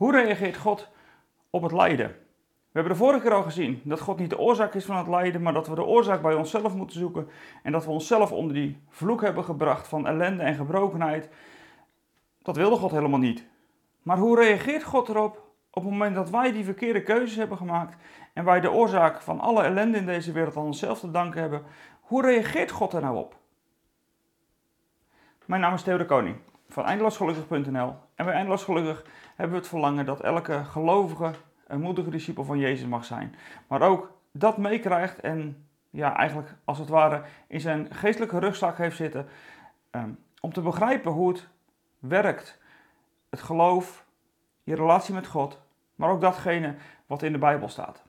Hoe reageert God op het lijden? We hebben de vorige keer al gezien dat God niet de oorzaak is van het lijden, maar dat we de oorzaak bij onszelf moeten zoeken en dat we onszelf onder die vloek hebben gebracht van ellende en gebrokenheid. Dat wilde God helemaal niet. Maar hoe reageert God erop op het moment dat wij die verkeerde keuzes hebben gemaakt en wij de oorzaak van alle ellende in deze wereld aan onszelf te danken hebben? Hoe reageert God er nou op? Mijn naam is Theo de Koning van eindeloosgelukkig.nl en bij Eindeloos Gelukkig hebben we het verlangen dat elke gelovige een moedige discipel van Jezus mag zijn. Maar ook dat meekrijgt en ja, eigenlijk als het ware in zijn geestelijke rugzak heeft zitten. Um, om te begrijpen hoe het werkt. Het geloof, je relatie met God, maar ook datgene wat in de Bijbel staat.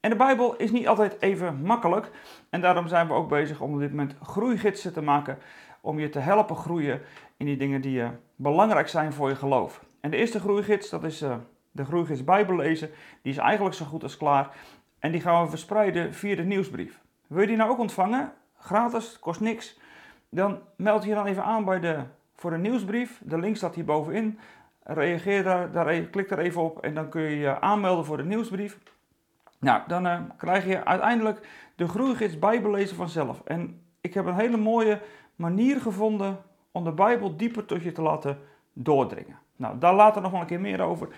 En de Bijbel is niet altijd even makkelijk. En daarom zijn we ook bezig om op dit moment groeigidsen te maken. Om je te helpen groeien in die dingen die uh, belangrijk zijn voor je geloof. En de eerste groeigids, dat is uh, de Groeigids Bijbel lezen. Die is eigenlijk zo goed als klaar. En die gaan we verspreiden via de nieuwsbrief. Wil je die nou ook ontvangen? Gratis, kost niks. Dan meld je dan even aan bij de, voor de nieuwsbrief. De link staat hier bovenin. Reageer daar, daar even, klik daar even op en dan kun je je aanmelden voor de nieuwsbrief. Nou, dan uh, krijg je uiteindelijk de Groeigids Bijbel lezen vanzelf. En ik heb een hele mooie manier gevonden om de Bijbel dieper tot je te laten doordringen. Nou, daar later nog wel een keer meer over.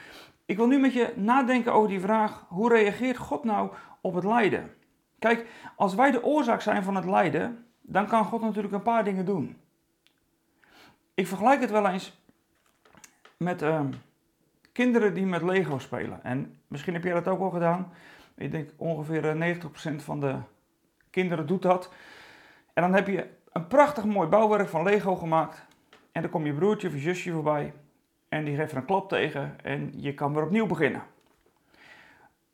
Ik wil nu met je nadenken over die vraag: hoe reageert God nou op het lijden? Kijk, als wij de oorzaak zijn van het lijden, dan kan God natuurlijk een paar dingen doen. Ik vergelijk het wel eens met uh, kinderen die met Lego spelen. En misschien heb jij dat ook al gedaan. Ik denk ongeveer 90% eh, van de kinderen doet dat. En dan heb je een prachtig mooi bouwwerk van Lego gemaakt. En dan kom je broertje of je zusje voorbij. En die geeft er een klap tegen en je kan weer opnieuw beginnen.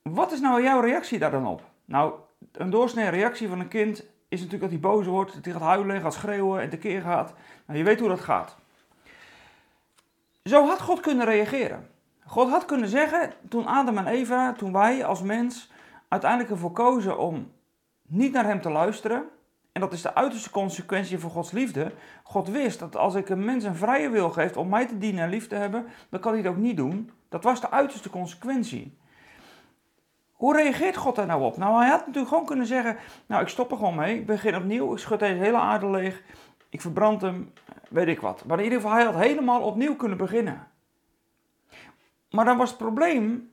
Wat is nou jouw reactie daar dan op? Nou, een doorsnee reactie van een kind is natuurlijk dat hij boos wordt, dat hij gaat huilen, gaat schreeuwen en tekeer gaat. Nou, je weet hoe dat gaat. Zo had God kunnen reageren. God had kunnen zeggen, toen Adam en Eva, toen wij als mens uiteindelijk ervoor kozen om niet naar hem te luisteren, en dat is de uiterste consequentie van Gods liefde. God wist dat als ik een mens een vrije wil geef om mij te dienen en lief te hebben, dan kan hij het ook niet doen. Dat was de uiterste consequentie. Hoe reageert God daar nou op? Nou, hij had natuurlijk gewoon kunnen zeggen: Nou, ik stop er gewoon mee. Ik begin opnieuw. Ik schud deze hele aarde leeg. Ik verbrand hem. Weet ik wat. Maar in ieder geval, hij had helemaal opnieuw kunnen beginnen. Maar dan was het probleem.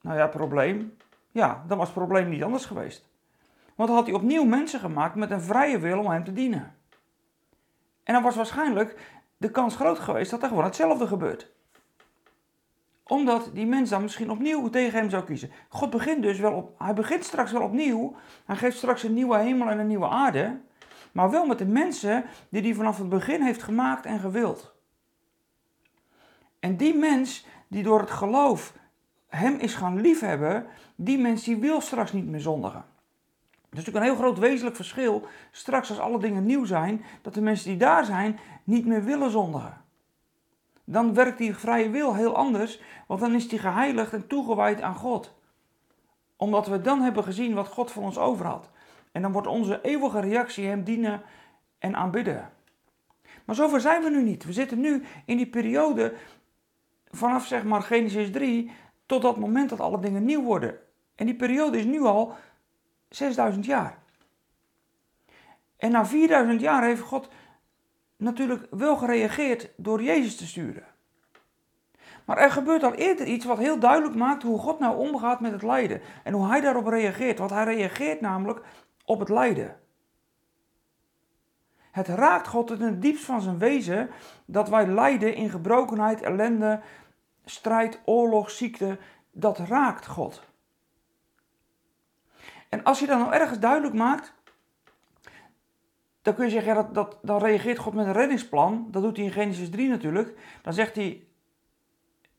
Nou ja, probleem. Ja, dan was het probleem niet anders geweest. Want dan had hij opnieuw mensen gemaakt met een vrije wil om hem te dienen. En dan was waarschijnlijk de kans groot geweest dat er gewoon hetzelfde gebeurt. Omdat die mens dan misschien opnieuw tegen hem zou kiezen. God begint dus wel op, hij begint straks wel opnieuw. Hij geeft straks een nieuwe hemel en een nieuwe aarde. Maar wel met de mensen die hij vanaf het begin heeft gemaakt en gewild. En die mens die door het geloof hem is gaan liefhebben, die mens die wil straks niet meer zondigen. Het is natuurlijk een heel groot wezenlijk verschil. Straks als alle dingen nieuw zijn, dat de mensen die daar zijn niet meer willen zondigen. Dan werkt die vrije wil heel anders, want dan is die geheiligd en toegewijd aan God. Omdat we dan hebben gezien wat God voor ons over had. En dan wordt onze eeuwige reactie hem dienen en aanbidden. Maar zover zijn we nu niet. We zitten nu in die periode vanaf zeg maar Genesis 3 tot dat moment dat alle dingen nieuw worden. En die periode is nu al 6000 jaar. En na 4000 jaar heeft God natuurlijk wel gereageerd door Jezus te sturen. Maar er gebeurt al eerder iets wat heel duidelijk maakt hoe God nou omgaat met het lijden. En hoe hij daarop reageert. Want hij reageert namelijk op het lijden. Het raakt God in het diepst van zijn wezen dat wij lijden in gebrokenheid, ellende, strijd, oorlog, ziekte. Dat raakt God. En als je dat nou ergens duidelijk maakt, dan kun je zeggen, ja, dat, dat, dan reageert God met een reddingsplan. Dat doet hij in Genesis 3 natuurlijk. Dan zegt hij,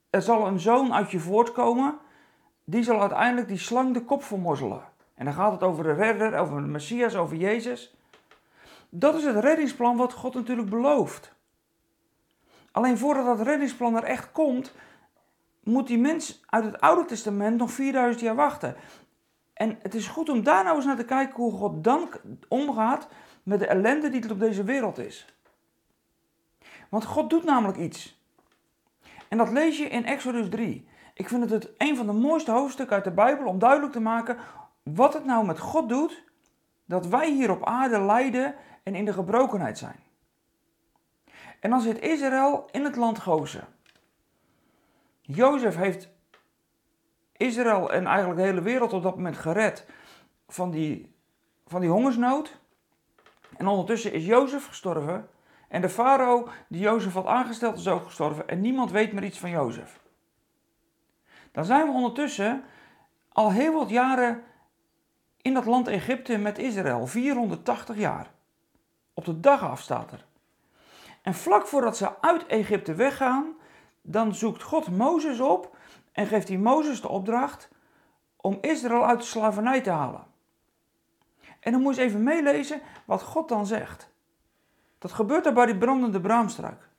er zal een zoon uit je voortkomen, die zal uiteindelijk die slang de kop vermorzelen. En dan gaat het over de redder, over de Messias, over Jezus. Dat is het reddingsplan wat God natuurlijk belooft. Alleen voordat dat reddingsplan er echt komt, moet die mens uit het Oude Testament nog 4000 jaar wachten. En het is goed om daar nou eens naar te kijken hoe God dan omgaat met de ellende die er op deze wereld is. Want God doet namelijk iets. En dat lees je in Exodus 3. Ik vind het, het een van de mooiste hoofdstukken uit de Bijbel om duidelijk te maken wat het nou met God doet dat wij hier op aarde lijden en in de gebrokenheid zijn. En dan zit Israël in het land Gozen. Jozef heeft Israël en eigenlijk de hele wereld op dat moment gered van die, van die hongersnood. En ondertussen is Jozef gestorven. En de farao die Jozef had aangesteld is ook gestorven. En niemand weet meer iets van Jozef. Dan zijn we ondertussen al heel wat jaren in dat land Egypte met Israël. 480 jaar. Op de dag af staat er. En vlak voordat ze uit Egypte weggaan, dan zoekt God Mozes op en geeft hij Mozes de opdracht om Israël uit de slavernij te halen. En dan moet je even meelezen wat God dan zegt. Dat gebeurt er bij die brandende braamstruik.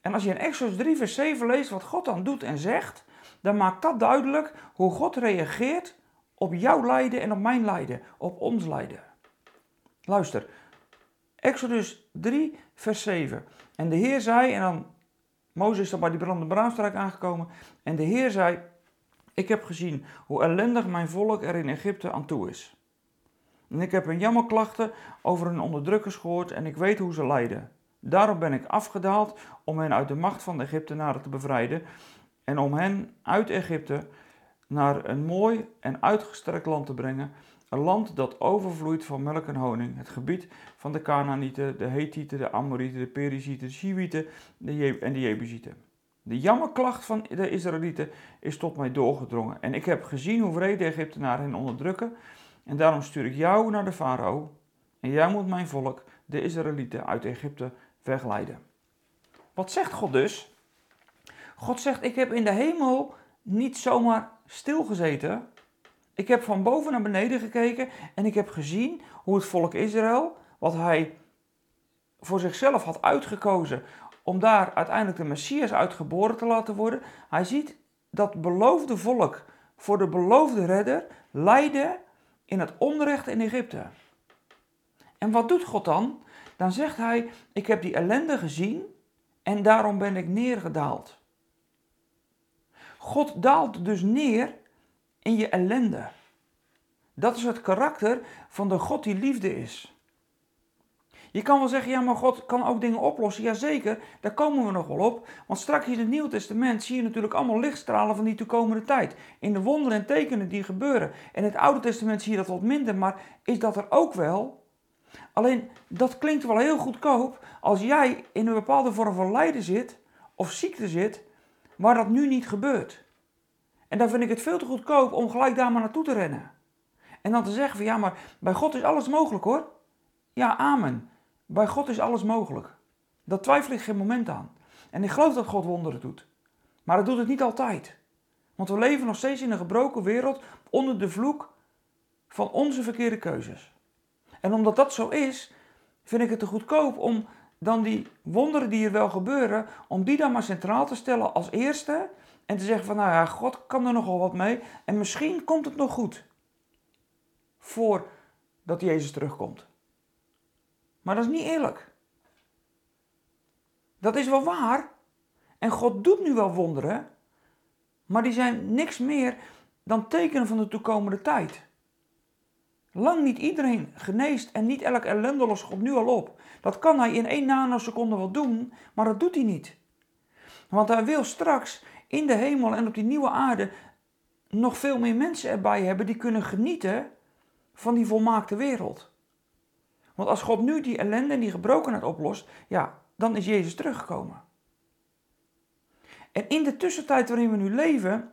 En als je in Exodus 3, vers 7 leest wat God dan doet en zegt, dan maakt dat duidelijk hoe God reageert op jouw lijden en op mijn lijden, op ons lijden. Luister, Exodus 3, vers 7. En de Heer zei, en dan Mozes is dan bij die brandende braamstruik aangekomen, en de Heer zei, ik heb gezien hoe ellendig mijn volk er in Egypte aan toe is. En ik heb hun jammerklachten over hun onderdrukkers gehoord en ik weet hoe ze lijden. Daarom ben ik afgedaald om hen uit de macht van de Egyptenaren te bevrijden en om hen uit Egypte naar een mooi en uitgestrekt land te brengen. Een land dat overvloeit van melk en honing. Het gebied van de Canaanieten, de Hethieten, de Amorieten, de Perizieten, de Shiwieten en de Jebusieten. De jammerklacht van de Israëlieten is tot mij doorgedrongen. En ik heb gezien hoe wreed de Egyptenaren hen onderdrukken. En daarom stuur ik jou naar de farao. En jij moet mijn volk, de Israëlieten, uit Egypte wegleiden. Wat zegt God dus? God zegt: Ik heb in de hemel niet zomaar stilgezeten. Ik heb van boven naar beneden gekeken en ik heb gezien hoe het volk Israël, wat hij voor zichzelf had uitgekozen om daar uiteindelijk de Messias uitgeboren te laten worden. Hij ziet dat beloofde volk voor de beloofde redder lijden in het onrecht in Egypte. En wat doet God dan? Dan zegt hij: Ik heb die ellende gezien en daarom ben ik neergedaald. God daalt dus neer in je ellende. Dat is het karakter van de God die liefde is. Je kan wel zeggen, ja, maar God kan ook dingen oplossen. Jazeker, daar komen we nog wel op. Want straks in het Nieuw Testament zie je natuurlijk allemaal lichtstralen van die toekomende tijd. In de wonderen en tekenen die gebeuren. In het Oude Testament zie je dat wat minder, maar is dat er ook wel? Alleen, dat klinkt wel heel goedkoop als jij in een bepaalde vorm van lijden zit, of ziekte zit, waar dat nu niet gebeurt. En dan vind ik het veel te goedkoop om gelijk daar maar naartoe te rennen. En dan te zeggen van ja, maar bij God is alles mogelijk hoor. Ja, amen. Bij God is alles mogelijk. Dat twijfel ik geen moment aan. En ik geloof dat God wonderen doet. Maar hij doet het niet altijd. Want we leven nog steeds in een gebroken wereld onder de vloek van onze verkeerde keuzes. En omdat dat zo is, vind ik het te goedkoop om dan die wonderen die er wel gebeuren, om die dan maar centraal te stellen als eerste en te zeggen van nou ja, God kan er nogal wat mee en misschien komt het nog goed voordat Jezus terugkomt. Maar dat is niet eerlijk. Dat is wel waar. En God doet nu wel wonderen. Maar die zijn niks meer dan tekenen van de toekomende tijd. Lang niet iedereen geneest en niet elk ellende lost God nu al op. Dat kan hij in één nanoseconde wel doen, maar dat doet hij niet. Want hij wil straks in de hemel en op die nieuwe aarde nog veel meer mensen erbij hebben die kunnen genieten van die volmaakte wereld. Want als God nu die ellende en die gebrokenheid oplost, ja, dan is Jezus teruggekomen. En in de tussentijd waarin we nu leven,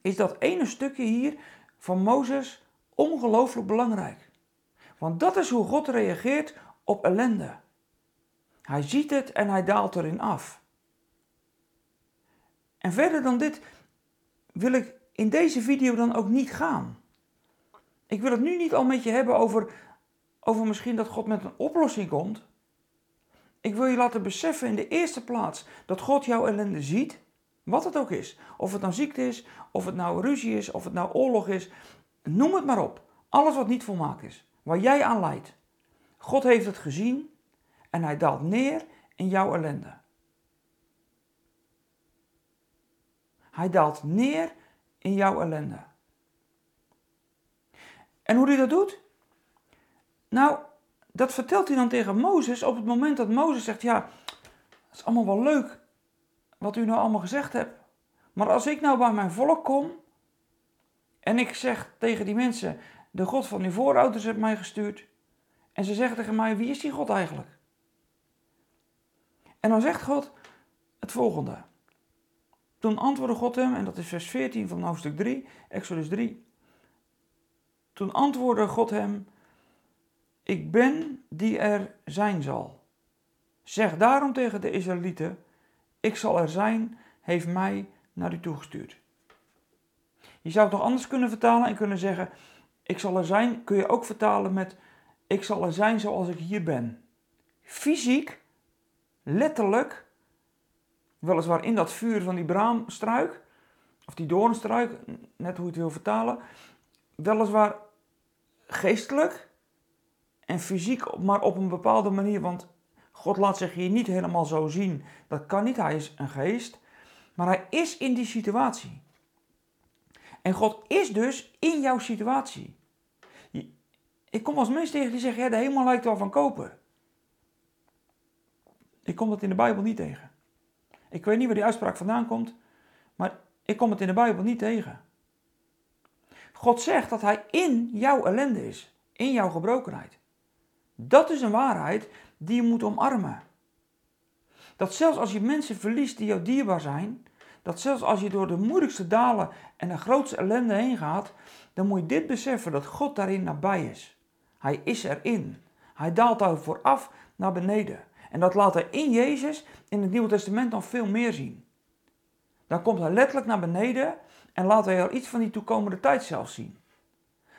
is dat ene stukje hier van Mozes ongelooflijk belangrijk. Want dat is hoe God reageert op ellende. Hij ziet het en hij daalt erin af. En verder dan dit wil ik in deze video dan ook niet gaan. Ik wil het nu niet al met je hebben over over misschien dat God met een oplossing komt. Ik wil je laten beseffen in de eerste plaats dat God jouw ellende ziet, wat het ook is. Of het nou ziekte is, of het nou ruzie is, of het nou oorlog is. Noem het maar op. Alles wat niet volmaakt is, waar jij aan leidt. God heeft het gezien en hij daalt neer in jouw ellende. Hij daalt neer in jouw ellende. En hoe hij dat doet? Nou, dat vertelt hij dan tegen Mozes op het moment dat Mozes zegt: Ja, het is allemaal wel leuk wat u nou allemaal gezegd hebt. Maar als ik nou bij mijn volk kom en ik zeg tegen die mensen: De God van uw voorouders heeft mij gestuurd. En ze zeggen tegen mij: Wie is die God eigenlijk? En dan zegt God het volgende. Toen antwoordde God hem, en dat is vers 14 van hoofdstuk 3, Exodus 3. Toen antwoordde God hem: Ik ben die er zijn zal. Zeg daarom tegen de Israëlieten: Ik zal er zijn, heeft mij naar u toegestuurd. Je zou het nog anders kunnen vertalen en kunnen zeggen: Ik zal er zijn, kun je ook vertalen met: Ik zal er zijn zoals ik hier ben. Fysiek, letterlijk, weliswaar in dat vuur van die braamstruik, of die doornstruik, net hoe je het wil vertalen, weliswaar geestelijk en fysiek, maar op een bepaalde manier, want God laat zich hier niet helemaal zo zien. Dat kan niet, hij is een geest, maar hij is in die situatie. En God is dus in jouw situatie. Ik kom als mensen tegen die zeggen, ja, de hemel lijkt wel van koper. Ik kom dat in de Bijbel niet tegen. Ik weet niet waar die uitspraak vandaan komt, maar ik kom het in de Bijbel niet tegen. God zegt dat Hij in jouw ellende is, in jouw gebrokenheid. Dat is een waarheid die je moet omarmen. Dat zelfs als je mensen verliest die jou dierbaar zijn, dat zelfs als je door de moeilijkste dalen en de grootste ellende heen gaat, dan moet je dit beseffen dat God daarin nabij is. Hij is erin. Hij daalt daar vooraf naar beneden. En dat laat hij in Jezus in het Nieuwe Testament nog veel meer zien. Dan komt hij letterlijk naar beneden en laat hij al iets van die toekomende tijd zelf zien.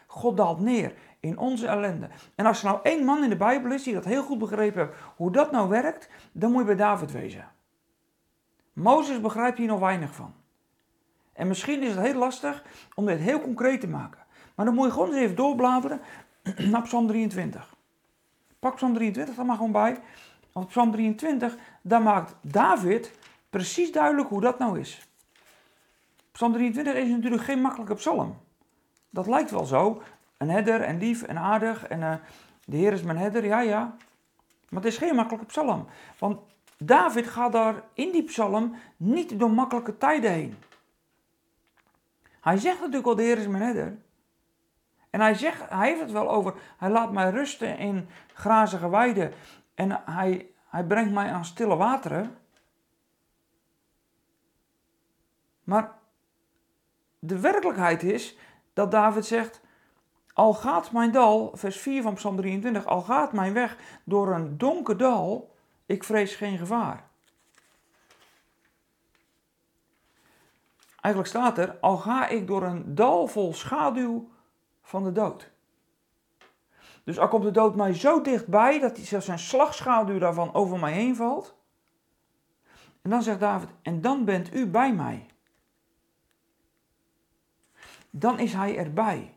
God daalt neer in onze ellende. En als er nou één man in de Bijbel is die dat heel goed begrepen heeft hoe dat nou werkt, dan moet je bij David wezen. Mozes begrijpt hier nog weinig van. En misschien is het heel lastig om dit heel concreet te maken. Maar dan moet je gewoon eens even doorbladeren naar Psalm 23. Pak Psalm 23 er maar gewoon bij. Want Psalm 23, daar maakt David precies duidelijk hoe dat nou is. Psalm 23 is natuurlijk geen makkelijke psalm. Dat lijkt wel zo. Een herder en lief en aardig en uh, de Heer is mijn herder, ja ja. Maar het is geen makkelijke psalm. Want David gaat daar in die psalm niet door makkelijke tijden heen. Hij zegt natuurlijk al, de Heer is mijn herder. En hij, zegt, hij heeft het wel over, hij laat mij rusten in grazige weiden en hij, hij brengt mij aan stille wateren. Maar de werkelijkheid is dat David zegt, al gaat mijn dal, vers 4 van Psalm 23, al gaat mijn weg door een donker dal, ik vrees geen gevaar. Eigenlijk staat er, al ga ik door een dal vol schaduw van de dood. Dus al komt de dood mij zo dichtbij dat hij zelfs zijn slagschaduw daarvan over mij heen valt. En dan zegt David, en dan bent u bij mij. Dan is hij erbij.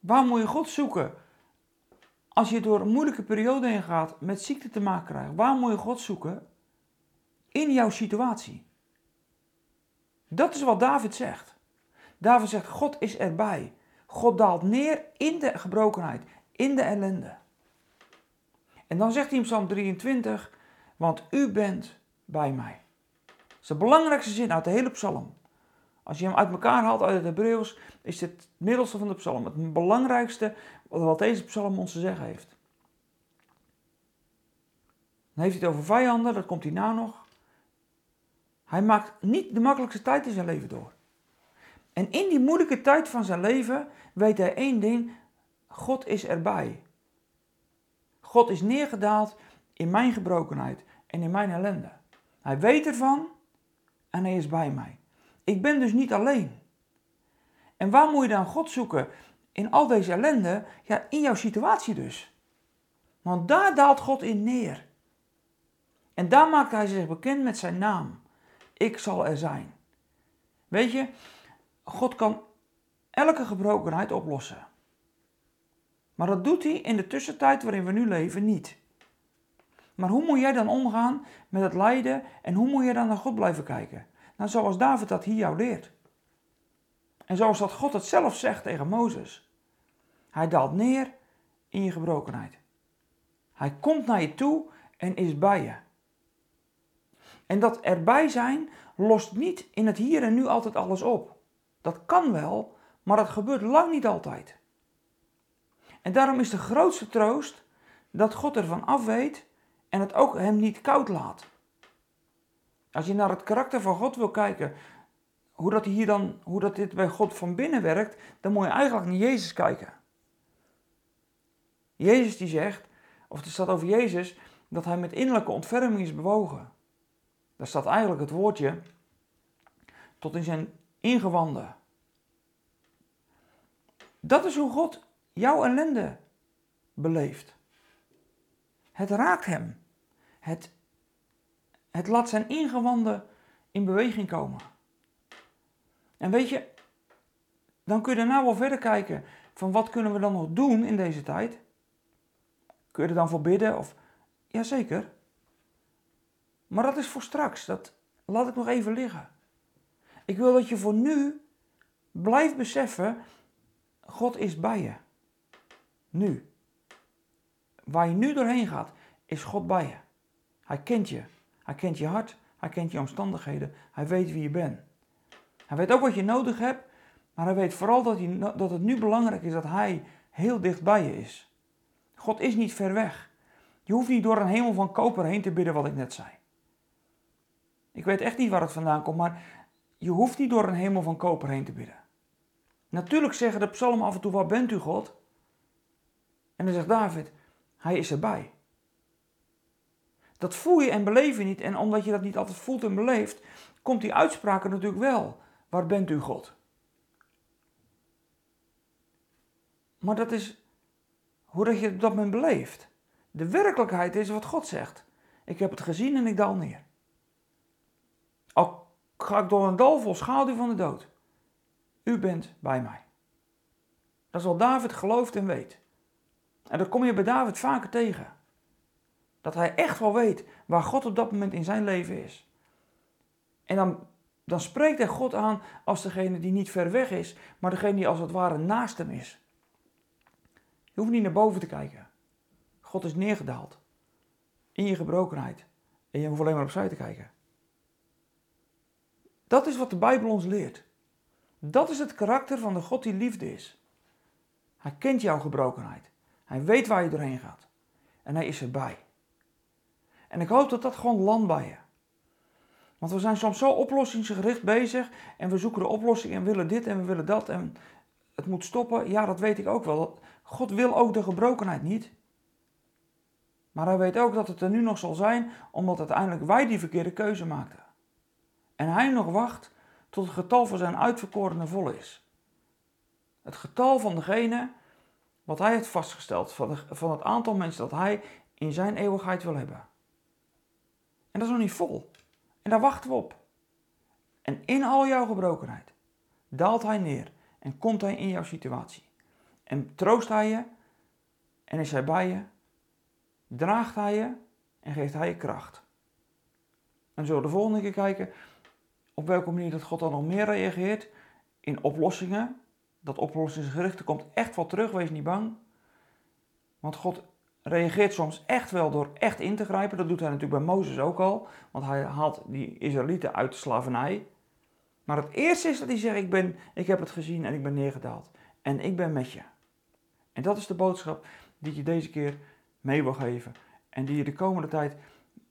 Waar moet je God zoeken? Als je door een moeilijke periode heen gaat, met ziekte te maken krijgt, waar moet je God zoeken? In jouw situatie. Dat is wat David zegt. David zegt, God is erbij. God daalt neer in de gebrokenheid, in de ellende. En dan zegt hij in Psalm 23, want u bent bij mij. Dat is de belangrijkste zin uit de hele psalm. Als je hem uit elkaar haalt uit het Hebreeuws, is het middelste van de psalm. Het belangrijkste wat deze psalm ons te zeggen heeft. Dan heeft hij het over vijanden, dat komt hij nou nog. Hij maakt niet de makkelijkste tijd in zijn leven door. En in die moeilijke tijd van zijn leven weet hij één ding: God is erbij. God is neergedaald in mijn gebrokenheid en in mijn ellende. Hij weet ervan en hij is bij mij. Ik ben dus niet alleen. En waar moet je dan God zoeken? In al deze ellende? Ja, in jouw situatie dus. Want daar daalt God in neer. En daar maakt hij zich bekend met zijn naam. Ik zal er zijn. Weet je, God kan elke gebrokenheid oplossen. Maar dat doet hij in de tussentijd waarin we nu leven niet. Maar hoe moet jij dan omgaan met het lijden en hoe moet je dan naar God blijven kijken? Nou, zoals David dat hier jou leert. En zoals dat God het zelf zegt tegen Mozes. Hij daalt neer in je gebrokenheid. Hij komt naar je toe en is bij je. En dat erbij zijn lost niet in het hier en nu altijd alles op. Dat kan wel, maar dat gebeurt lang niet altijd. En daarom is de grootste troost dat God ervan af weet en het ook hem niet koud laat. Als je naar het karakter van God wil kijken, hoe dat, hier dan, hoe dat dit bij God van binnen werkt, dan moet je eigenlijk naar Jezus kijken. Jezus die zegt, of er staat over Jezus, dat hij met innerlijke ontferming is bewogen. Daar staat eigenlijk het woordje tot in zijn ingewanden. Dat is hoe God jouw ellende beleeft. Het raakt hem. Het, het laat zijn ingewanden in beweging komen. En weet je, dan kun je daarna wel verder kijken van wat kunnen we dan nog doen in deze tijd. Kun je er dan voor bidden? Of, jazeker. Maar dat is voor straks. Dat laat ik nog even liggen. Ik wil dat je voor nu blijft beseffen, God is bij je. Nu. Waar je nu doorheen gaat, is God bij je. Hij kent je. Hij kent je hart. Hij kent je omstandigheden. Hij weet wie je bent. Hij weet ook wat je nodig hebt. Maar hij weet vooral dat, hij, dat het nu belangrijk is dat hij heel dicht bij je is. God is niet ver weg. Je hoeft niet door een hemel van koper heen te bidden, wat ik net zei. Ik weet echt niet waar het vandaan komt, maar je hoeft niet door een hemel van koper heen te bidden. Natuurlijk zeggen de psalmen af en toe, waar bent u God? En dan zegt David, hij is erbij. Dat voel je en beleef je niet. En omdat je dat niet altijd voelt en beleeft, komt die uitspraken natuurlijk wel. Waar bent u God? Maar dat is hoe dat je het op dat moment beleeft. De werkelijkheid is wat God zegt. Ik heb het gezien en ik daal neer. Ga ik door een dal vol schaduw van de dood. U bent bij mij. Dat is wat David gelooft en weet. En dat kom je bij David vaker tegen. Dat hij echt wel weet waar God op dat moment in zijn leven is. En dan, dan spreekt hij God aan als degene die niet ver weg is, maar degene die als het ware naast hem is. Je hoeft niet naar boven te kijken. God is neergedaald in je gebrokenheid. En je hoeft alleen maar opzij te kijken. Dat is wat de Bijbel ons leert. Dat is het karakter van de God die liefde is. Hij kent jouw gebrokenheid. Hij weet waar je doorheen gaat. En hij is erbij. En ik hoop dat dat gewoon landt bij je. Want we zijn soms zo oplossingsgericht bezig en we zoeken de oplossing en willen dit en we willen dat en het moet stoppen. Ja, dat weet ik ook wel. God wil ook de gebrokenheid niet. Maar hij weet ook dat het er nu nog zal zijn, omdat uiteindelijk wij die verkeerde keuze maakten. En hij nog wacht tot het getal van zijn uitverkorenen vol is. Het getal van degene wat hij heeft vastgesteld, van, het aantal mensen dat hij in zijn eeuwigheid wil hebben. En dat is nog niet vol. En daar wachten we op. En in al jouw gebrokenheid daalt hij neer en komt hij in jouw situatie. En troost hij je en is hij bij je, draagt hij je en geeft hij je kracht. En zullen de volgende keer kijken op welke manier dat God dan nog meer reageert in oplossingen. Dat oplossingsgerichte komt echt wel terug, wees niet bang. Want God reageert soms echt wel door echt in te grijpen. Dat doet hij natuurlijk bij Mozes ook al, want hij haalt die Israëlieten uit de slavernij. Maar het eerste is dat hij zegt, ik, ben, ik heb het gezien en ik ben neergedaald. En ik ben met je. En dat is de boodschap die je deze keer mee wil geven. En die je de komende tijd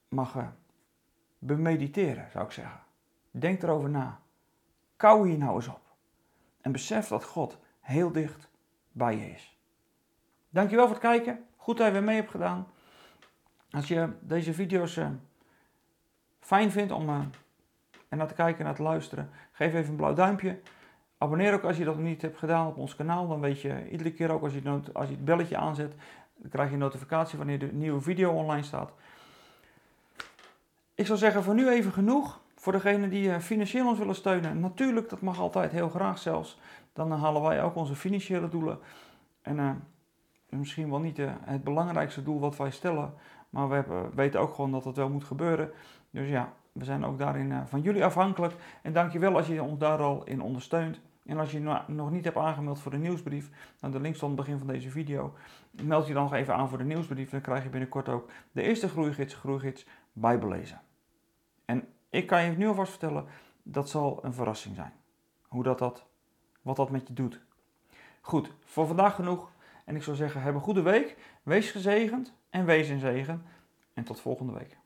mag eh, bemediteren, zou ik zeggen. Denk erover na. Kou hier nou eens op. En besef dat God heel dicht bij je is. Dankjewel voor het kijken. Goed dat je weer mee hebt gedaan. Als je deze video's uh, fijn vindt om uh, er naar te kijken en naar te luisteren, geef even een blauw duimpje. Abonneer ook als je dat nog niet hebt gedaan op ons kanaal. Dan weet je iedere keer ook als je, als je het belletje aanzet, dan krijg je een notificatie wanneer de nieuwe video online staat. Ik zou zeggen voor nu even genoeg. Voor degenen die eh, financieel ons willen steunen, natuurlijk, dat mag altijd heel graag zelfs. Dan halen wij ook onze financiële doelen. En uh, misschien wel niet het belangrijkste doel wat wij stellen, maar we weten ook gewoon dat het wel moet gebeuren. Dus ja, We zijn ook daarin eh, van jullie afhankelijk. En dankjewel als je ons daar al in ondersteunt. En als je nog niet hebt aangemeld voor de nieuwsbrief, nou de link stond aan het begin van deze video, meld je dan nog even aan voor de nieuwsbrief. Dan krijg je binnenkort ook de eerste groeigids, groeigids bijbelezen. En ik kan je nu alvast vertellen, dat zal een verrassing zijn. Hoe dat, dat wat dat met je doet. Goed, voor vandaag genoeg. En ik zou zeggen, heb een goede week. Wees gezegend en wees in zegen. En tot volgende week.